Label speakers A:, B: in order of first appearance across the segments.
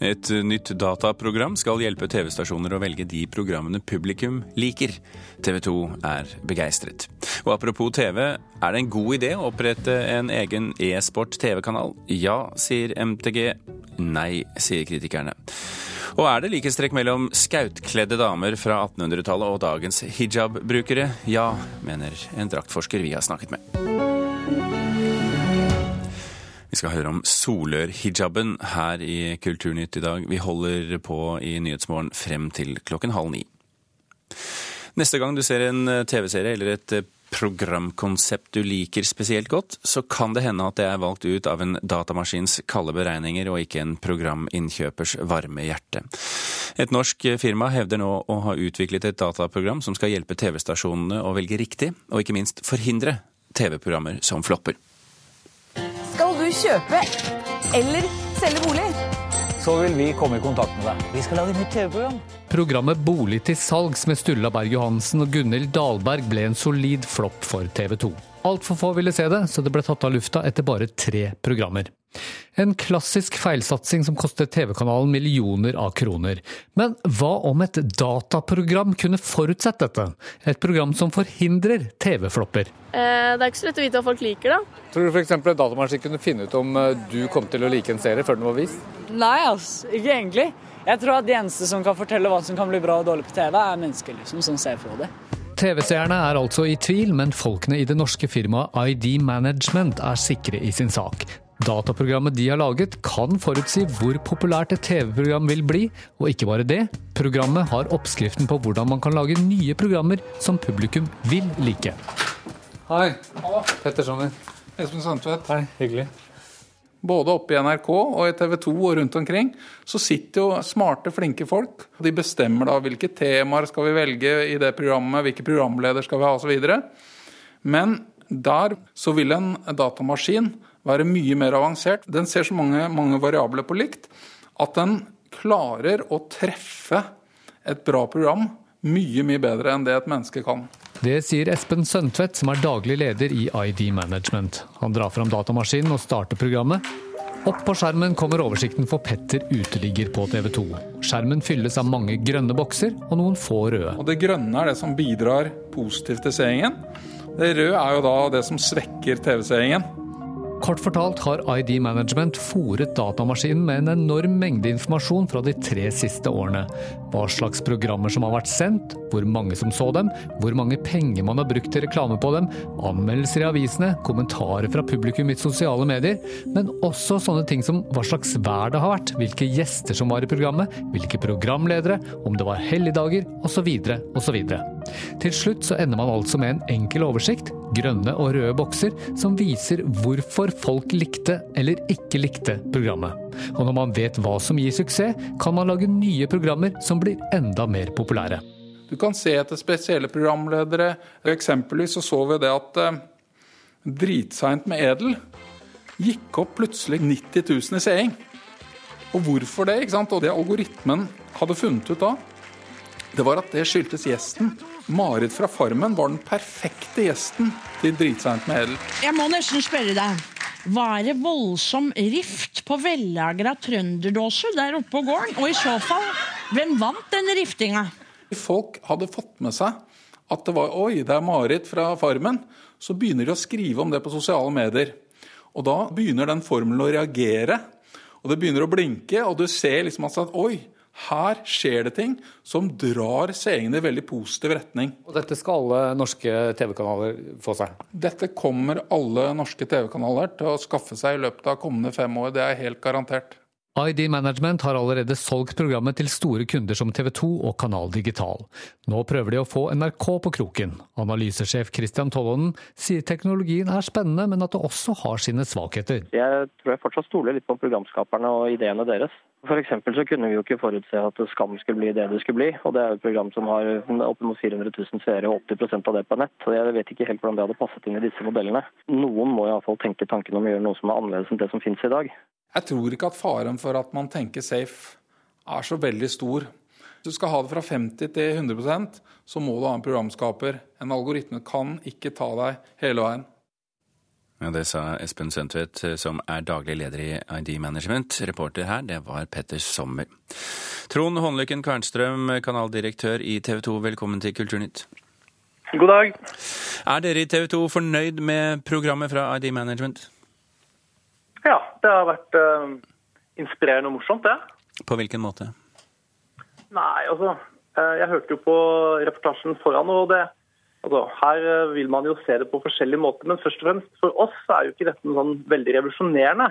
A: Et nytt dataprogram skal hjelpe TV-stasjoner å velge de programmene publikum liker. TV 2 er begeistret. Og apropos TV, er det en god idé å opprette en egen e-sport TV-kanal? Ja, sier MTG. Nei, sier kritikerne. Og er det likhetstrekk mellom skautkledde damer fra 1800-tallet og dagens hijab-brukere? Ja, mener en draktforsker vi har snakket med. Vi skal høre om solørhijaben her i Kulturnytt i dag. Vi holder på i Nyhetsmorgen frem til klokken halv ni. Neste gang du ser en eh, TV-serie eller et eh, programkonsept du liker spesielt godt, så kan det hende at det er valgt ut av en datamaskins kalde beregninger og ikke en programinnkjøpers varme hjerte. Et norsk firma hevder nå å ha utviklet et dataprogram som skal hjelpe TV-stasjonene å velge riktig, og ikke minst forhindre TV-programmer som flopper
B: kjøpe eller selge bolig,
C: så vil vi komme i kontakt med deg. Vi skal lage nytt TV-program.
D: Programmet Bolig til salgs med Sturla Berg Johansen og Gunhild Dahlberg ble en solid flopp for TV 2. Altfor få ville se det, så det ble tatt av lufta etter bare tre programmer. En klassisk feilsatsing som kostet TV-kanalen millioner av kroner. Men hva om et dataprogram kunne forutsett dette? Et program som forhindrer TV-flopper?
E: Eh, det er ikke så lett å vite hva folk liker, da.
C: Tror du f.eks. en datamaskin kunne finne ut om eh, du kom til å like en serie før den var vist?
F: Nei, altså, ikke egentlig. Jeg tror at de eneste som kan fortelle hva som kan bli bra og dårlig på TV, er mennesker liksom, som ser på det.
D: TV-seerne er altså i tvil, men folkene i det norske firmaet ID Management er sikre i sin sak. Dataprogrammet de har laget kan forutsi hvor populært et TV-program vil bli, og ikke bare det. Programmet har oppskriften på hvordan man kan lage nye programmer som publikum vil like.
C: Hei. Petter Sommer.
G: Espen Sandtvedt.
C: Hei, hyggelig.
G: Både oppe i NRK og i TV 2 og rundt omkring så sitter jo smarte, flinke folk. De bestemmer da hvilke temaer skal vi velge i det programmet, hvilke programleder skal vi ha osv. Men der så vil en datamaskin være mye mer avansert. Den ser så mange, mange variabler på likt at den klarer å treffe et bra program mye, mye bedre enn det et menneske kan.
D: Det sier Espen Søntvedt, som er daglig leder i ID Management. Han drar fram datamaskinen og starter programmet. Opp på skjermen kommer oversikten for Petter uteligger på TV 2. Skjermen fylles av mange grønne bokser og noen få røde.
G: Og Det grønne er det som bidrar positivt til seingen. Det røde er jo da det som svekker TV-seingen.
D: Kort fortalt har ID Management fòret datamaskinen med en enorm mengde informasjon fra de tre siste årene. Hva slags programmer som har vært sendt, hvor mange som så dem, hvor mange penger man har brukt til reklame på dem, anmeldelser i avisene, kommentarer fra publikum i sosiale medier, men også sånne ting som hva slags vær det har vært, hvilke gjester som var i programmet, hvilke programledere, om det var helligdager, osv., osv. Til slutt så ender man altså med en enkel oversikt, grønne og røde bokser, som viser hvorfor folk likte eller ikke likte programmet. Og når man vet hva som gir suksess, kan man lage nye programmer som blir enda mer populære.
G: Du kan se etter spesielle programledere. Eksempelvis så, så vi det at eh, Dritseint med Edel gikk opp plutselig 90 000 i seing. Og hvorfor det? ikke sant? Og det algoritmen hadde funnet ut da, det var at det skyldtes gjesten. Marit fra Farmen var den perfekte gjesten til Dritseint med Edel.
H: Jeg må nesten spørre deg. Var det voldsom rift på vellagra trønderdåse der oppe på gården? Og i så fall, hvem vant denne riftinga?
G: Folk hadde fått med seg at det var Oi, det er Marit fra Farmen. Så begynner de å skrive om det på sosiale medier. Og da begynner den formelen å reagere. Og det begynner å blinke, og du ser liksom at Oi, her skjer det ting som drar seerne i veldig positiv retning.
C: Og dette skal alle norske TV-kanaler få seg?
G: Dette kommer alle norske TV-kanaler til å skaffe seg i løpet av kommende fem år. Det er helt garantert.
D: ID Management har allerede solgt programmet til store kunder som TV 2 og Kanal Digital. Nå prøver de å få NRK på kroken. Analysesjef Christian Tollonen sier teknologien er spennende, men at det også har sine svakheter.
I: Jeg tror jeg fortsatt stoler litt på programskaperne og ideene deres. F.eks. så kunne vi jo ikke forutse at Skam skulle bli det det skulle bli. og Det er jo et program som har oppimot 400 000 seere og 80% av det på nett. så Jeg vet ikke helt hvordan det hadde passet inn i disse modellene. Noen må iallfall tenke tanken om å gjøre noe som er annerledes enn det som finnes i dag.
G: Jeg tror ikke at faren for at man tenker safe er så veldig stor. Hvis du skal ha det fra 50 til 100% så må du ha en programskaper. En algoritme kan ikke ta deg hele veien.
A: Ja, Det sa Espen Sundtvedt, som er daglig leder i ID Management. Reporter her, det var Petter Sommer. Trond Håndlykken Kvernstrøm, kanaldirektør i TV 2, velkommen til Kulturnytt.
J: God dag.
A: Er dere i TV 2 fornøyd med programmet fra ID Management?
J: Ja, det har vært uh, inspirerende og morsomt, det.
A: På hvilken måte?
J: Nei, altså uh, Jeg hørte jo på reportasjen foran, og det Altså, her eh, vil man jo se det på forskjellige måter, men først og fremst for oss er jo ikke dette noe sånn veldig revolusjonerende.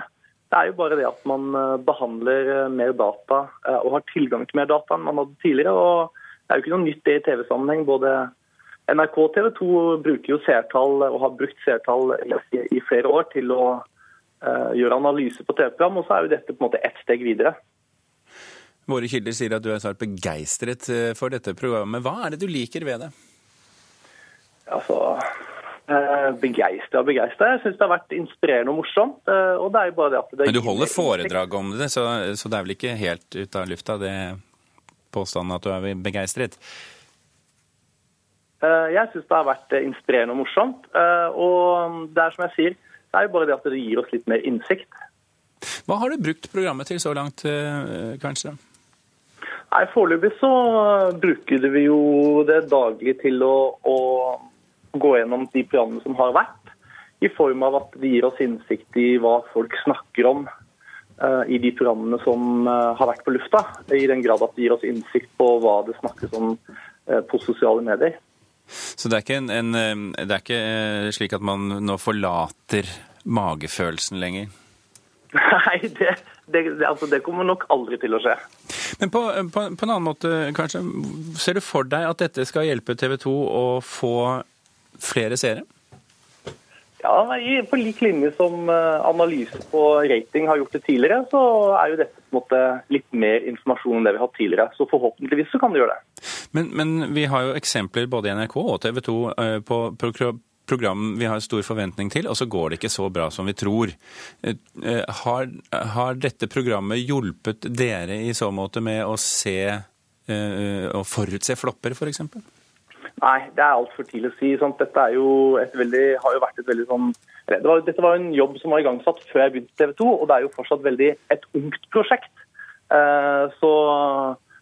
J: Det er jo bare det at man eh, behandler eh, mer data og har tilgang til mer data enn man hadde tidligere. og Det er jo ikke noe nytt det i TV-sammenheng. Både NRK og TV 2 bruker jo seertall og har brukt seertall i flere år til å gjøre analyse på TV-program, og så er jo dette på en måte ett steg videre.
A: Våre kilder sier at du er svært begeistret for dette programmet. Hva er det du liker ved det?
J: Altså, eh, Begeistra og begeistra. Jeg syns det har vært inspirerende og morsomt. Eh, og det er jo bare det at det
A: Men du holder foredrag om det, så, så, det er vel ikke helt ut av lufta, det påstanden at du er begeistret?
J: Eh, jeg syns det har vært inspirerende og morsomt. Og det er som jeg sier, det er jo bare det at det gir oss litt mer innsikt.
A: Hva har du brukt programmet til så langt, Kvernstrøm?
J: Nei, Foreløpig så bruker vi jo det daglig til å, å gå gjennom de programmene som har vært, i form av at det gir oss innsikt i hva folk snakker om uh, i de programmene som uh, har vært på lufta. I den grad at det gir oss innsikt på hva det snakkes om uh, på sosiale medier.
A: Så det er, en, en, det er ikke slik at man nå forlater magefølelsen lenger?
J: Nei, det, det, altså det, kommer nok aldri til å skje.
A: Men på, på, på, en annen måte, kanskje, ser du for deg at dette skal hjelpe TV 2 å få flere seere?
J: Ja, På lik linje som eh, analyse på rating har gjort det tidligere, så er jo dette på en måte litt mer informasjon enn det vi har hatt tidligere. Så forhåpentligvis så kan det gjøre det.
A: Men, men vi har jo eksempler både i NRK og TV 2 eh, på program vi har stor forventning til, og så går det ikke så bra som vi tror. Eh, har, har dette programmet hjulpet dere i så måte med å se og forutse flopper, f.eks.?
J: Nei, det er altfor tidlig å si. Sant? Dette veldig, har jo vært et veldig sånn det var, Dette var en jobb som var igangsatt før jeg begynte TV 2, og det er jo fortsatt veldig et ungt prosjekt. Så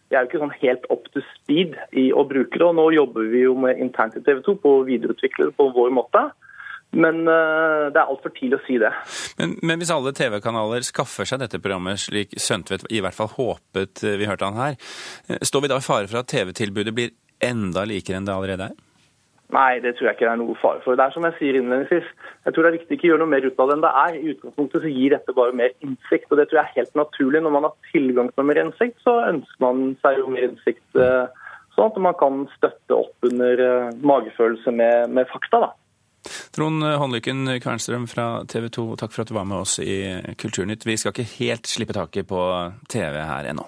J: jeg er jo ikke sånn helt up to speed i å bruke det. og Nå jobber vi jo med internt i TV 2 på å videreutvikle det på vår måte. Men uh, det er altfor tidlig å si det.
A: Men, men hvis alle TV-kanaler skaffer seg dette programmet, slik Søntvedt i hvert fall håpet vi hørte han her, står vi da i fare for at TV-tilbudet blir enda likere enn det allerede er?
J: Nei, det tror jeg ikke det er noe fare for. Det er som jeg sier innledningsvis, jeg tror det er viktig ikke å gjøre noe mer ut av det enn det er. I utgangspunktet så gir dette bare mer innsikt, og det tror jeg er helt naturlig. Når man har tilgang til mer innsikt, så ønsker man seg jo mer innsikt eh, sånn at man kan støtte opp under eh, magefølelse med, med fakta. da.
A: Trond Håndlykken Kvernstrøm fra TV 2, takk for at du var med oss i Kulturnytt. Vi skal ikke helt slippe taket på TV her ennå.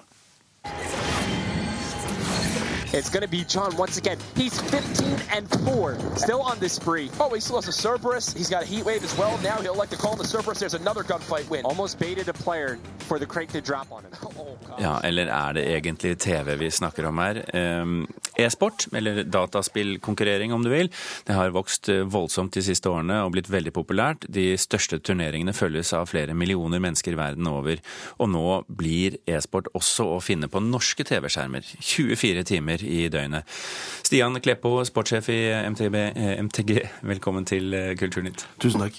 K: It's going to be John once again. He's 15 and 4, still on this spree. Oh, he still has a Cerberus. He's got a heat wave as well. Now he'll like to call the Cerberus. There's another gunfight win. Almost baited a player for the crank to drop on him. Oh,
A: ja, eller er det egentlig TV vi snakker om her? Um, E-sport, eller dataspillkonkurrering om du vil, det har vokst eh, voldsomt de siste årene og blitt veldig populært. De største turneringene følges av flere millioner mennesker verden over. Og nå blir e-sport også å finne på norske TV-skjermer. 24 timer i døgnet. Stian Kleppo, sportssjef i MTB, eh, MTG, velkommen til eh, Kulturnytt.
L: Tusen takk.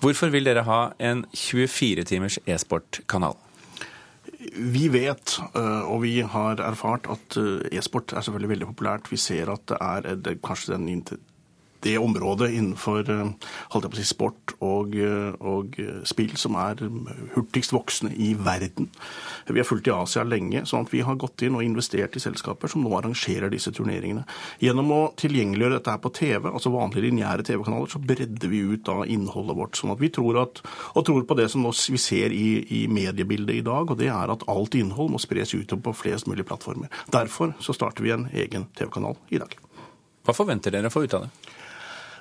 A: Hvorfor vil dere ha en 24 timers e-sportkanal?
L: Vi vet, eh, og vi har erfart, at e-sport er selvfølgelig veldig populært. Vi ser at det er kanskje den det området innenfor eh, si, sport og, eh, og, eh, spill som er hurtigst voksende i verden. Vi har fulgt i Asia lenge, sånn at vi har gått inn og investert i selskaper som nå arrangerer disse turneringene. Gjennom å tilgjengeliggjøre dette her på TV, altså vanlige lineære TV-kanaler, så bredder vi ut da innholdet vårt. sånn at vi tror, at, og tror på det som vi ser i, i mediebildet i dag, og det er at alt innhold må spres utover på flest mulig plattformer. Derfor så starter vi en egen TV-kanal i dag.
A: Hva forventer dere å få ut av det?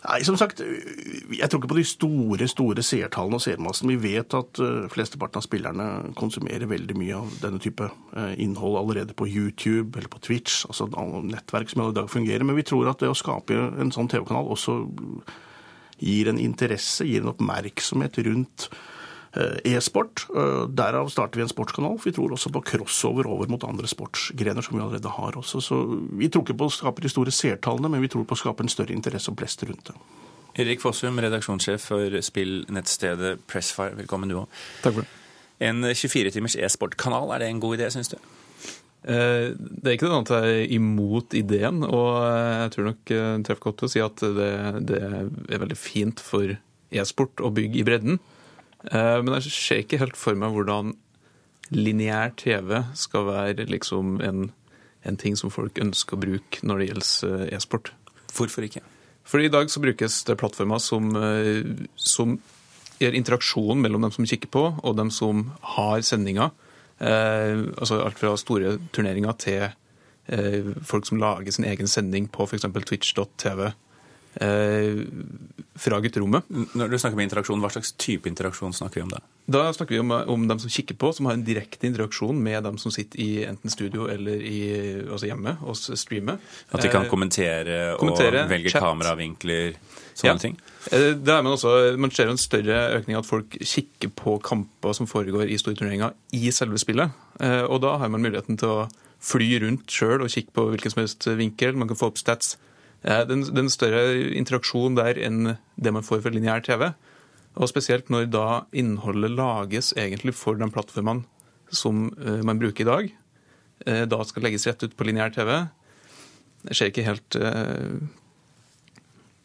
L: Nei, som sagt, jeg tror ikke på de store store seertallene og seermassen. Vi vet at uh, flesteparten av spillerne konsumerer veldig mye av denne type uh, innhold allerede på YouTube eller på Twitch, altså nettverk som i dag fungerer. Men vi tror at det å skape en sånn TV-kanal også gir en interesse, gir en oppmerksomhet rundt e-sport. Eh, Derav starter vi en sportskanal. for Vi tror også på crossover over mot andre sportsgrener som vi allerede har også. Så vi tror ikke på å skape de store seertallene, men vi tror på å skape en større interesse og blest rundt det.
A: Erik Fossum, redaksjonssjef for spillnettstedet Pressfire. Velkommen du òg.
M: Takk for det.
A: En 24-timers e-sportkanal, er det en god idé, syns du?
M: Eh, Det er ikke noe annet jeg er imot ideen, og jeg tror nok eh, treffer godt å si at det, det er veldig fint for e-sport å bygge i bredden. Eh, Men jeg ser ikke helt for meg hvordan lineær TV skal være liksom en, en ting som folk ønsker å bruke når det gjelder eh, e-sport.
A: Hvorfor ikke?
M: Fordi i dag så brukes det plattformer som, eh, som gjør interaksjon mellom dem som kikker på, og dem som har sendinger. Eh, altså alt fra store turneringer til eh, folk som lager sin egen sending på f.eks. twitch.tv fra gutterommet.
A: Når du snakker med interaksjon, Hva slags type interaksjon snakker vi om da?
M: Da snakker vi om, om dem som kikker på, som har en direkte interaksjon med dem som sitter i enten studio eller i, altså hjemme og streamer.
A: At de kan
M: Eh,
A: kommentere,
M: kommentere,
A: og velge
M: chat.
A: kameravinkler, sånne
M: Ja.
A: ting?
M: Eh, Det er man, også, man ser en større økning at folk kikker på kamper som foregår i store turneringer i selve spillet. Eh, Og da har man muligheten til å fly rundt sjøl og kikke på hvilken som helst vinkel. Man kan få opp stats. Det er en- større interaksjon der enn det man får fra lineær TV. Og spesielt når da innholdet lages egentlig for de plattformene som eh, man bruker i dag. eh, Da skal legges rett ut på lineær TV. Jeg ser ikke helt eh,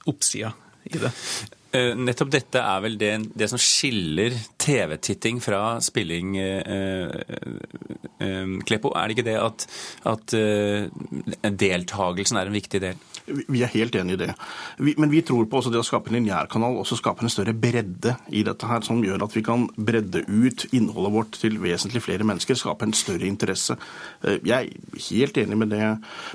M: oppsida i det.
A: Nettopp dette er vel det, det som skiller TV-titting fra spilling, eh, eh, Kleppo. Er det ikke det at, at eh, deltagelsen er en viktig del?
L: Vi er helt enig i det. Vi, men vi tror på også det å skape en lineærkanal også skaper en større bredde i dette her, som gjør at vi kan bredde ut innholdet vårt til vesentlig flere mennesker, skape en større interesse. Eh, Jeg er helt enig med det,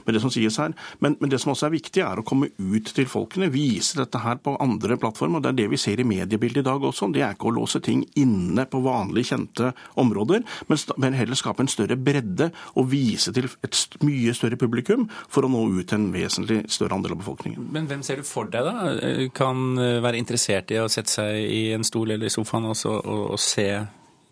L: med det som sies her. Men, men det som også er viktig, er å komme ut til folkene, vise dette her på andre plattformer. og Det er det vi ser i mediebildet i dag også. Det er ikke å låse ting inne på vanlig kjente områder, men, men heller skape en større bredde og vise til et mye større publikum for å nå ut til en vesentlig større andel av befolkningen.
A: Men hvem ser du for deg da kan eh, være interessert i å sette seg i en stol eller i sofaen også, og, og se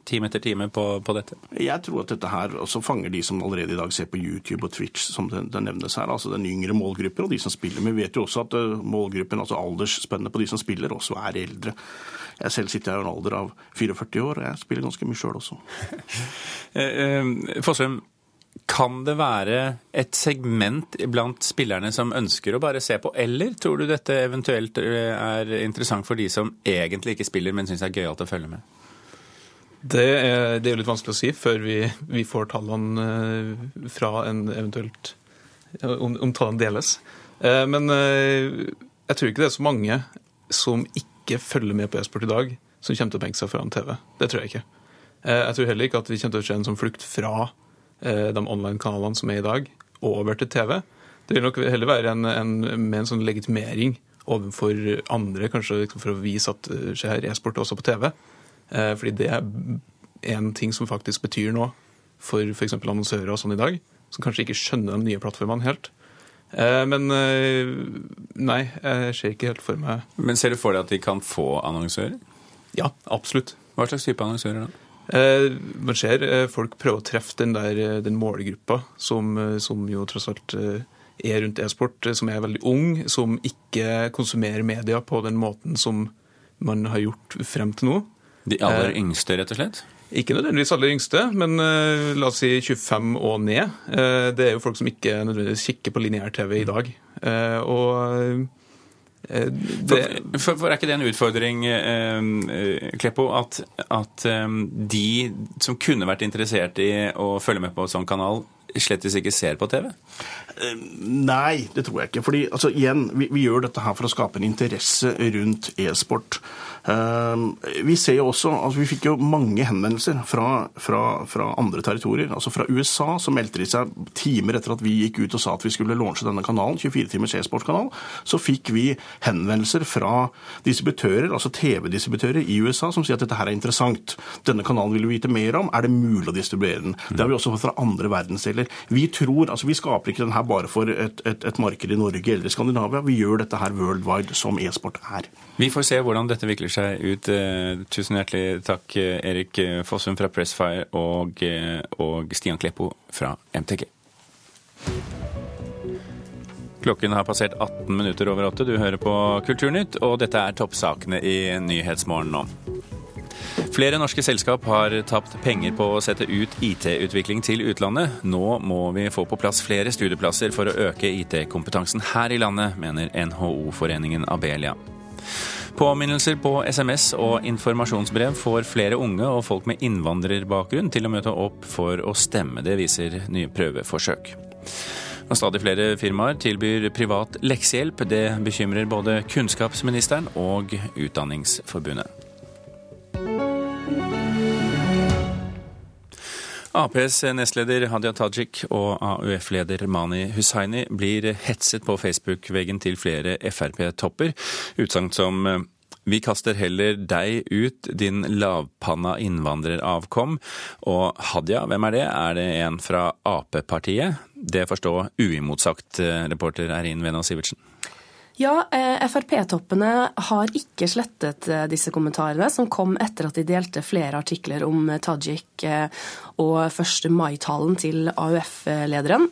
A: time etter time på, på dette?
L: Jeg tror at dette her også fanger de som allerede i dag ser på YouTube og Twitch, som det, det nevnes her. Altså den yngre målgruppen og de som spiller. Men vi vet jo også at eh, målgruppen, altså aldersspennet på de som spiller, også er eldre. Jeg selv sitter i en alder av 44 år, og jeg spiller ganske mye sjøl også.
A: Eh, Fossum, kan det være et segment blant spillerne som ønsker å bare se på, eller tror du dette eventuelt eh, er interessant for de som egentlig ikke spiller, men syns det er gøyalt å følge med?
M: Det er, det er litt vanskelig å si før vi, vi får tallene eh, fra en eventuelt om, om tallene deles. Eh, Men eh, jeg tror ikke det er så mange som ikke følger med på e-sport i dag, som kommer til å benke seg foran TV. Det tror jeg ikke. Eh, Jeg tror heller ikke at vi kommer til å se en sånn flukt fra eh, de online-kanalene som er i dag, over til TV. Det vil nok heller være en, en, med en sånn legitimering overfor andre, kanskje liksom for å vise at eh, se her, e-sport også på TV. Eh, Fordi det er en ting som faktisk betyr noe for f.eks. annonsører og sånn i dag, som kanskje ikke skjønner de nye plattformene helt. Eh, Men eh, nei, jeg ser ikke helt for meg
A: Men ser du for deg at de kan få annonsører?
M: Ja, absolutt.
A: Hva slags type annonsører da?
M: Eh, Man ser eh, folk prøve å treffe den, der, eh, den målgruppa som, som jo tross alt er rundt e-sport, som er veldig ung, som ikke konsumerer media på den måten som man har gjort frem til nå.
A: De aller yngste, rett og slett?
M: Ikke nødvendigvis aller yngste, men eh, la oss si 25 og ned. Eh, det er jo folk som ikke nødvendigvis kikker på lineær TV i dag. Eh, og det,
A: For, for, for er ikke det en utfordring, eh, eh, Kleppo, at, at eh, de som kunne vært interessert i å følge med på en sånn kanal, slettes ikke ser på TV?
L: Nei, det tror jeg ikke. Fordi, altså, igjen, vi, vi gjør dette her for å skape en interesse rundt e-sport. Uh, vi ser jo også, altså Vi fikk jo mange henvendelser fra, fra, fra andre territorier. altså Fra USA som meldte de seg timer etter at vi gikk ut og sa at vi skulle launche denne kanalen, 24 timers e-sportkanal. Så fikk vi henvendelser fra distributører, altså TV-distributører i USA som sier at dette her er interessant. Denne kanalen vil vi vite mer om. Er det mulig å distribuere den? Det har vi også fått fra andre verdensdeler. Virkemidler. Vi tror, altså vi skaper ikke den her bare for et, et, et marked i Norge eller i Skandinavia. Vi gjør dette her worldwide, som e-sport er.
A: Vi får se hvordan dette vikler seg ut. Eh, tusen hjertelig takk, Erik Fossum fra Pressfire og, og Stian Kleppo fra MTG. Klokken har passert 18 minutter over åtte. Du hører på Kulturnytt, og dette er toppsakene i Nyhetsmorgen nå. Flere norske selskap har tapt penger på å sette ut IT-utvikling til utlandet. Nå må vi få på plass flere studieplasser for å øke IT-kompetansen her i landet, mener NHO-foreningen Abelia. Påminnelser på SMS og informasjonsbrev får flere unge og folk med innvandrerbakgrunn til å møte opp for å stemme. Det viser nye prøveforsøk. Og stadig flere firmaer tilbyr privat leksehjelp. Det bekymrer både kunnskapsministeren og Utdanningsforbundet. Aps nestleder Hadia Tajik og AUF-leder Mani Hussaini blir hetset på Facebook-veggen til flere Frp-topper. Utsagn som vi kaster heller deg ut, din lavpanna innvandreravkom. Og Hadia, hvem er det? Er det en fra Ap-partiet? Det forstår uimotsagt, eh, reporter Eirin Venås Sivertsen.
N: Ja, eh, Frp-toppene har ikke slettet eh, disse kommentarene, som kom etter at de delte flere artikler om Tajik og 1. mai-talen til AUF-lederen,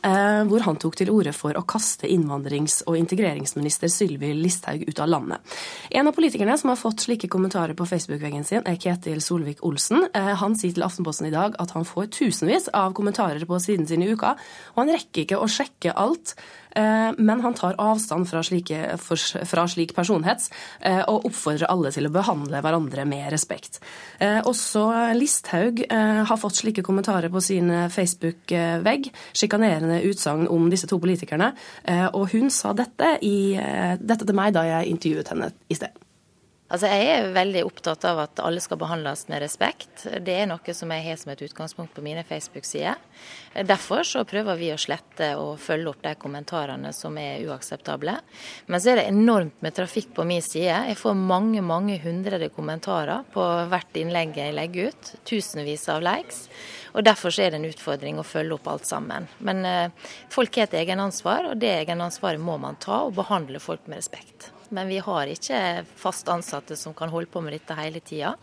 N: hvor han tok til orde for å kaste innvandrings- og integreringsminister Sylvi Listhaug ut av landet. En av politikerne som har fått slike kommentarer på Facebook-veggen sin, er Ketil Solvik-Olsen. Han sier til Aftenposten i dag at han får tusenvis av kommentarer på siden sin i uka, og han rekker ikke å sjekke alt. Eh, men han tar avstand fra, slike, fra slik personhets eh, og oppfordrer alle til å behandle hverandre med respekt. Eh, også Listhaug har fått slike kommentarer på sin Facebook-vegg. Sjikanerende utsagn om disse to politikerne. Og hun sa dette, i, dette til meg da jeg intervjuet henne i sted.
O: Altså, Jeg er veldig opptatt av at alle skal behandles med respekt. Det er noe som jeg har som et utgangspunkt på mine Facebook-sider. Derfor så prøver vi å slette og følge opp de kommentarene som er uakseptable. Men så er det enormt med trafikk på min side. Jeg får mange mange hundre kommentarer på hvert innlegg jeg legger ut. Tusenvis av likes. Og Derfor så er det en utfordring å følge opp alt sammen. Men eh, folk har et egenansvar, og det egenansvaret må man ta og behandle folk med respekt men vi har ikke fast ansatte som kan holde på med dette hele tida.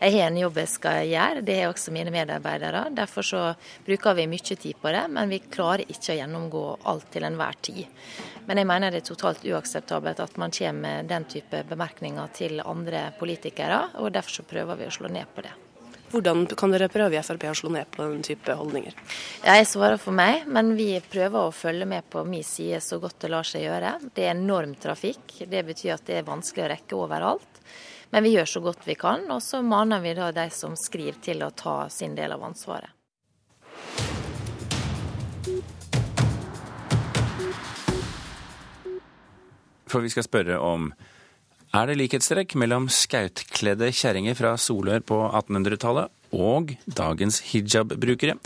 O: Jeg har en jobb jeg skal gjøre, det har også mine medarbeidere. Derfor så bruker vi mye tid på det, men vi klarer ikke å gjennomgå alt til enhver tid. Men jeg mener det er totalt uakseptabelt at man kommer med den type bemerkninger til andre politikere, og derfor så prøver vi å slå ned på det.
N: Hvordan kan dere prøve i Frp å slå ned på den type holdninger?
O: Jeg svarer for meg, men vi prøver å følge med på min side så godt det lar seg gjøre. Det er enorm trafikk. Det betyr at det er vanskelig å rekke overalt. Men vi gjør så godt vi kan, og så maner vi da de som skriver til å ta sin del av ansvaret.
A: For vi skal spørre om er det likhetstrekk mellom skautkledde kjerringer fra Solør på 1800-tallet og dagens hijab-brukere?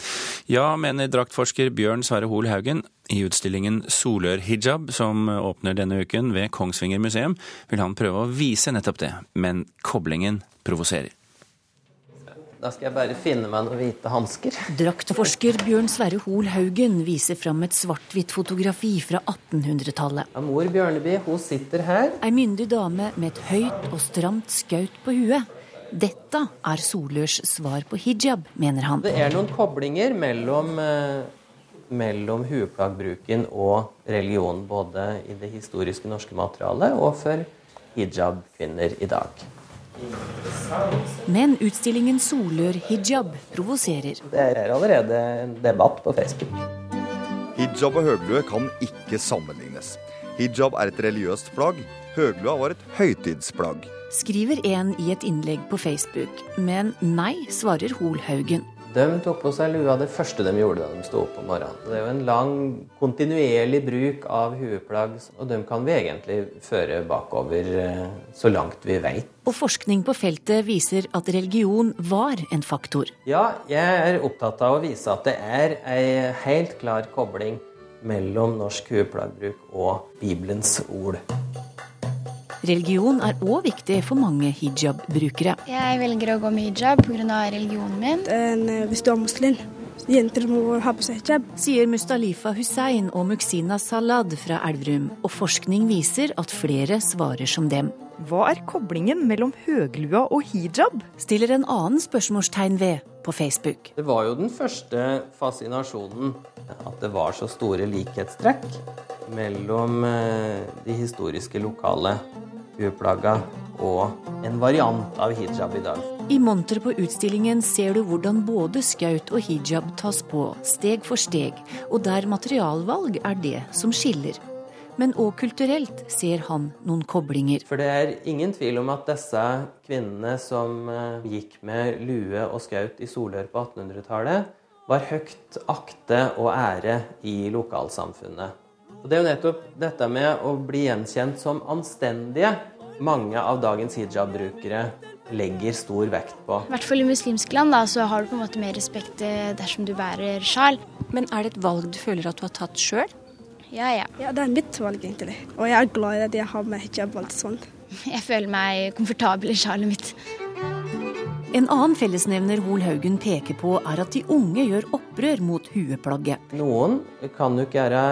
A: Ja, mener draktforsker Bjørn Sverre Hoel Haugen. I utstillingen Solør-hijab, som åpner denne uken ved Kongsvinger museum, vil han prøve å vise nettopp det, men koblingen provoserer.
P: Da skal jeg bare finne meg noen hvite hansker.
Q: Draktforsker Bjørn Sverre Hoel Haugen viser fram et svart-hvitt fotografi fra 1800-tallet.
P: Mor Bjørneby hun sitter her.
Q: Ei myndig dame med et høyt og stramt skaut på huet. Dette er Solørs svar på hijab, mener han.
P: Det er noen koblinger mellom, eh, mellom hueplaggbruken og religion, både i det historiske norske materialet og for hijab-kvinner i dag.
Q: Men utstillingen Solør hijab provoserer.
P: Det er allerede en debatt på Facebook.
R: Hijab og høglue kan ikke sammenlignes. Hijab er et religiøst plagg. Høglua var et høytidsplagg.
Q: Skriver en i et innlegg på Facebook. Men nei, svarer Holhaugen.
P: De tok på seg lua det første de gjorde da de sto opp om morgenen. Det er jo en lang, kontinuerlig bruk av hueplagg, og dem kan vi egentlig føre bakover eh, så langt vi veit.
Q: Og forskning på feltet viser at religion var en faktor.
P: Ja, jeg er opptatt av å vise at det er ei helt klar kobling mellom norsk hueplaggbruk og Bibelens ord.
Q: Religion er òg viktig for mange hijab-brukere.
S: Jeg velger å gå med hijab pga. religionen min.
T: En, eh, hvis du er muslim,
S: jenter må ha på seg hijab.
Q: Sier Mustalifa Hussein og Muxina Salad fra Elverum, og forskning viser at flere svarer som dem.
B: Hva er koblingen mellom høglua og hijab?
Q: Stiller en annen spørsmålstegn ved på Facebook.
P: Det var jo den første fascinasjonen at det var så store likhetstrekk mellom eh, de historiske lokale hueplagga og en variant av hijab i dag.
Q: I monteret på utstillingen ser du hvordan både skaut og hijab tas på, steg for steg, og der materialvalg er det som skiller. Men òg kulturelt ser han noen koblinger.
P: For det er ingen tvil om at disse kvinnene som eh, gikk med lue og skaut i Solør på 1800-tallet, var høyt akte og ære i lokalsamfunnet. Og Det er jo nettopp dette med å bli gjenkjent som anstendige mange av dagens hijab-brukere legger stor vekt på.
T: I hvert fall i muslimske land da, så har du på en måte mer respekt eh, dersom du bærer sjal.
Q: Men er det et valg du føler at du har tatt sjøl?
T: Ja, ja.
S: Ja, Det er mitt valg, egentlig. Og jeg er glad i at jeg har med hijab og alt sånt.
T: Jeg føler meg komfortabel i sjalet mitt.
Q: En annen fellesnevner Hol Haugen peker på, er at de unge gjør opprør mot hueplagget.
P: Noen kan nok gjøre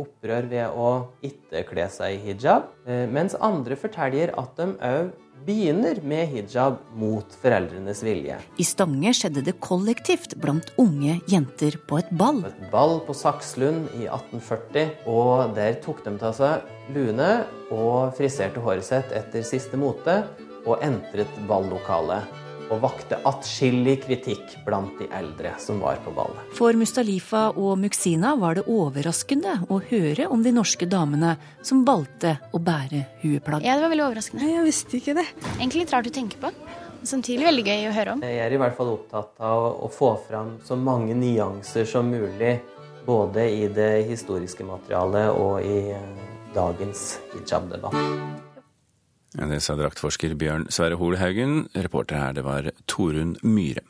P: opprør ved å ikke kle seg i hijab, eh, mens andre forteller at de òg begynner med hijab mot foreldrenes vilje.
Q: I Stange skjedde det kollektivt blant unge jenter på et ball.
P: Et ball på Sakslund i 1840, og der tok de av seg luene og friserte håret sitt etter siste mote, og entret ballokalet og vakte atskillig kritikk blant de eldre som var på ballet.
Q: For Mustalifa og Muxina var det overraskende å høre om de norske damene som valgte å bære hueplagg.
T: Ja, det var veldig overraskende.
S: Jeg visste ikke det.
T: Egentlig litt rart å tenke på. Samtidig veldig gøy å høre om.
P: Jeg er i hvert fall opptatt av å få fram så mange nyanser som mulig, både i det historiske materialet og i dagens hijab-debatt.
A: Det sa draktforsker Bjørn Sverre Holhaugen. Reporter her, det var Torunn Myhre.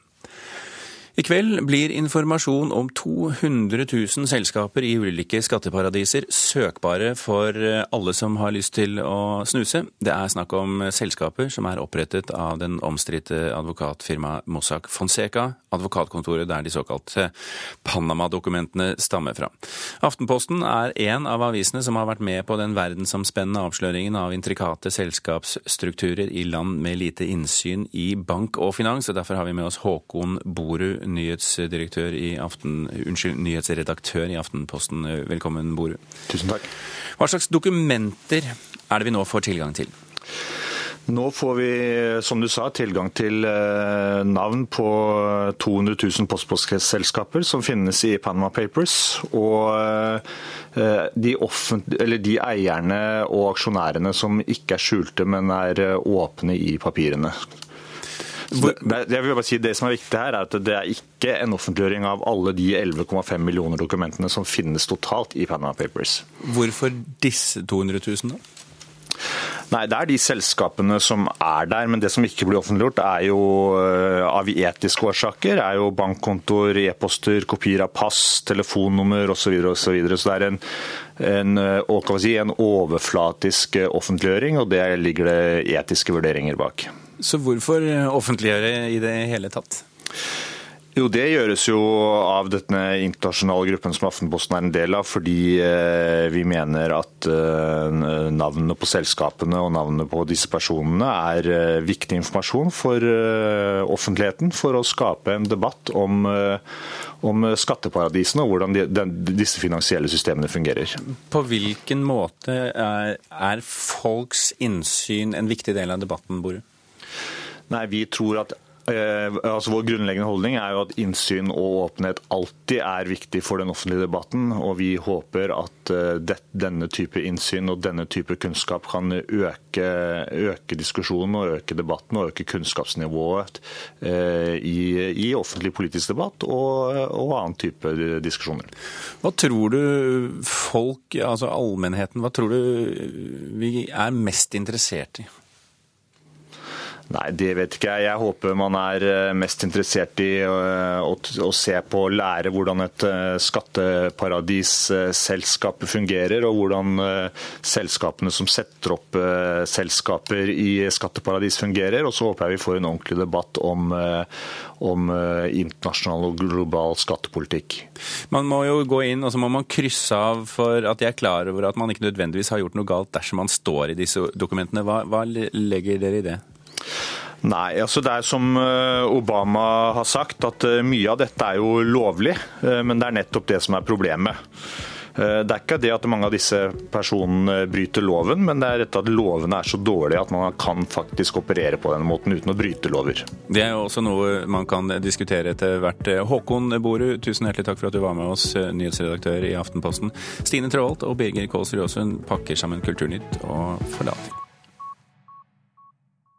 A: I kveld blir informasjon om 200 000 selskaper i ulike skatteparadiser søkbare for alle som har lyst til å snuse. Det er snakk om selskaper som er opprettet av den omstridte advokatfirmaet Mossack Fonseca, advokatkontoret der de såkalte Panama-dokumentene stammer fra. Aftenposten er en av avisene som har vært med på den verdensomspennende avsløringen av intrikate selskapsstrukturer i land med lite innsyn i bank og finans, og derfor har vi med oss Håkon Borud nyhetsdirektør i Aften, unnskyld, nyhetsredaktør i Aftenposten. Velkommen, Boru.
U: Tusen takk.
A: Hva slags dokumenter er det vi nå får tilgang til?
U: Nå får vi, som du sa, tilgang til navn på 200 000 postpostselskaper som finnes i Panama Papers. Og de, de, eierne og aksjonærene som ikke er skjulte, men er åpne i papirene. Det, jeg vil bare si det som er viktig her er at det er ikke en offentliggjøring av alle de 11,5 millioner dokumentene som finnes totalt i Panama Papers.
A: Hvorfor disse 200 000 da?
U: Nei, Det er de selskapene som er der, men det som ikke blir offentliggjort, er jo av etiske årsaker. er jo bankkontoer, e-poster, kopier av pass, telefonnummer osv. Så, og så, videre. så det er en, en, si, en overflatisk offentliggjøring, og det ligger det etiske vurderinger bak.
A: Så hvorfor offentliggjøre i det hele tatt?
U: Jo, Det gjøres jo av denne internasjonale gruppen som Aftenposten er en del av, fordi vi mener at navnene på selskapene og navnene på disse personene er viktig informasjon for offentligheten for å skape en debatt om, om skatteparadisene og hvordan de, disse finansielle systemene fungerer.
A: På hvilken måte er, er folks innsyn en viktig del av debatten, Boru?
U: Nei, vi tror at eh, altså Vår grunnleggende holdning er jo at innsyn og åpenhet alltid er viktig for den offentlige debatten. og Vi håper at eh, det, denne type innsyn og denne type kunnskap kan øke, øke diskusjonen og øke debatten og øke kunnskapsnivået eh, i, i, offentlig politisk debatt og, og annen type diskusjoner.
A: Hva tror du folk, altså allmennheten, hva tror du vi er mest interessert i?
U: Nei, det vet ikke jeg. Jeg håper man er eh, mest interessert i eh, å, å se på og lære hvordan et eh, skatteparadisselskap fungerer, og hvordan selskapene som setter opp selskaper i skatteparadis fungerer. Og så håper jeg vi får en ordentlig debatt om, om internasjonal og global skattepolitikk.
A: Man må jo gå inn og så må man krysse av for at de er klar over at man ikke nødvendigvis har gjort noe galt dersom man står i disse dokumentene. Hva, hva legger dere i det?
U: Nei, altså det er som eh, Obama har sagt, at eh, mye av dette er jo lovlig. Eh, men det er nettopp det som er problemet. Det er ikke det at mange av disse personene bryter loven, men det er dette at lovene er så dårlige at man kan faktisk operere på denne måten uten å bryte lover.
A: Det er jo også noe man kan diskutere etter hvert. Håkon Borud, tusen hjertelig takk for at du var med oss, nyhetsredaktør i Aftenposten. Stine Traalt og Birger Kålsrud Røsund pakker sammen Kulturnytt og forlater.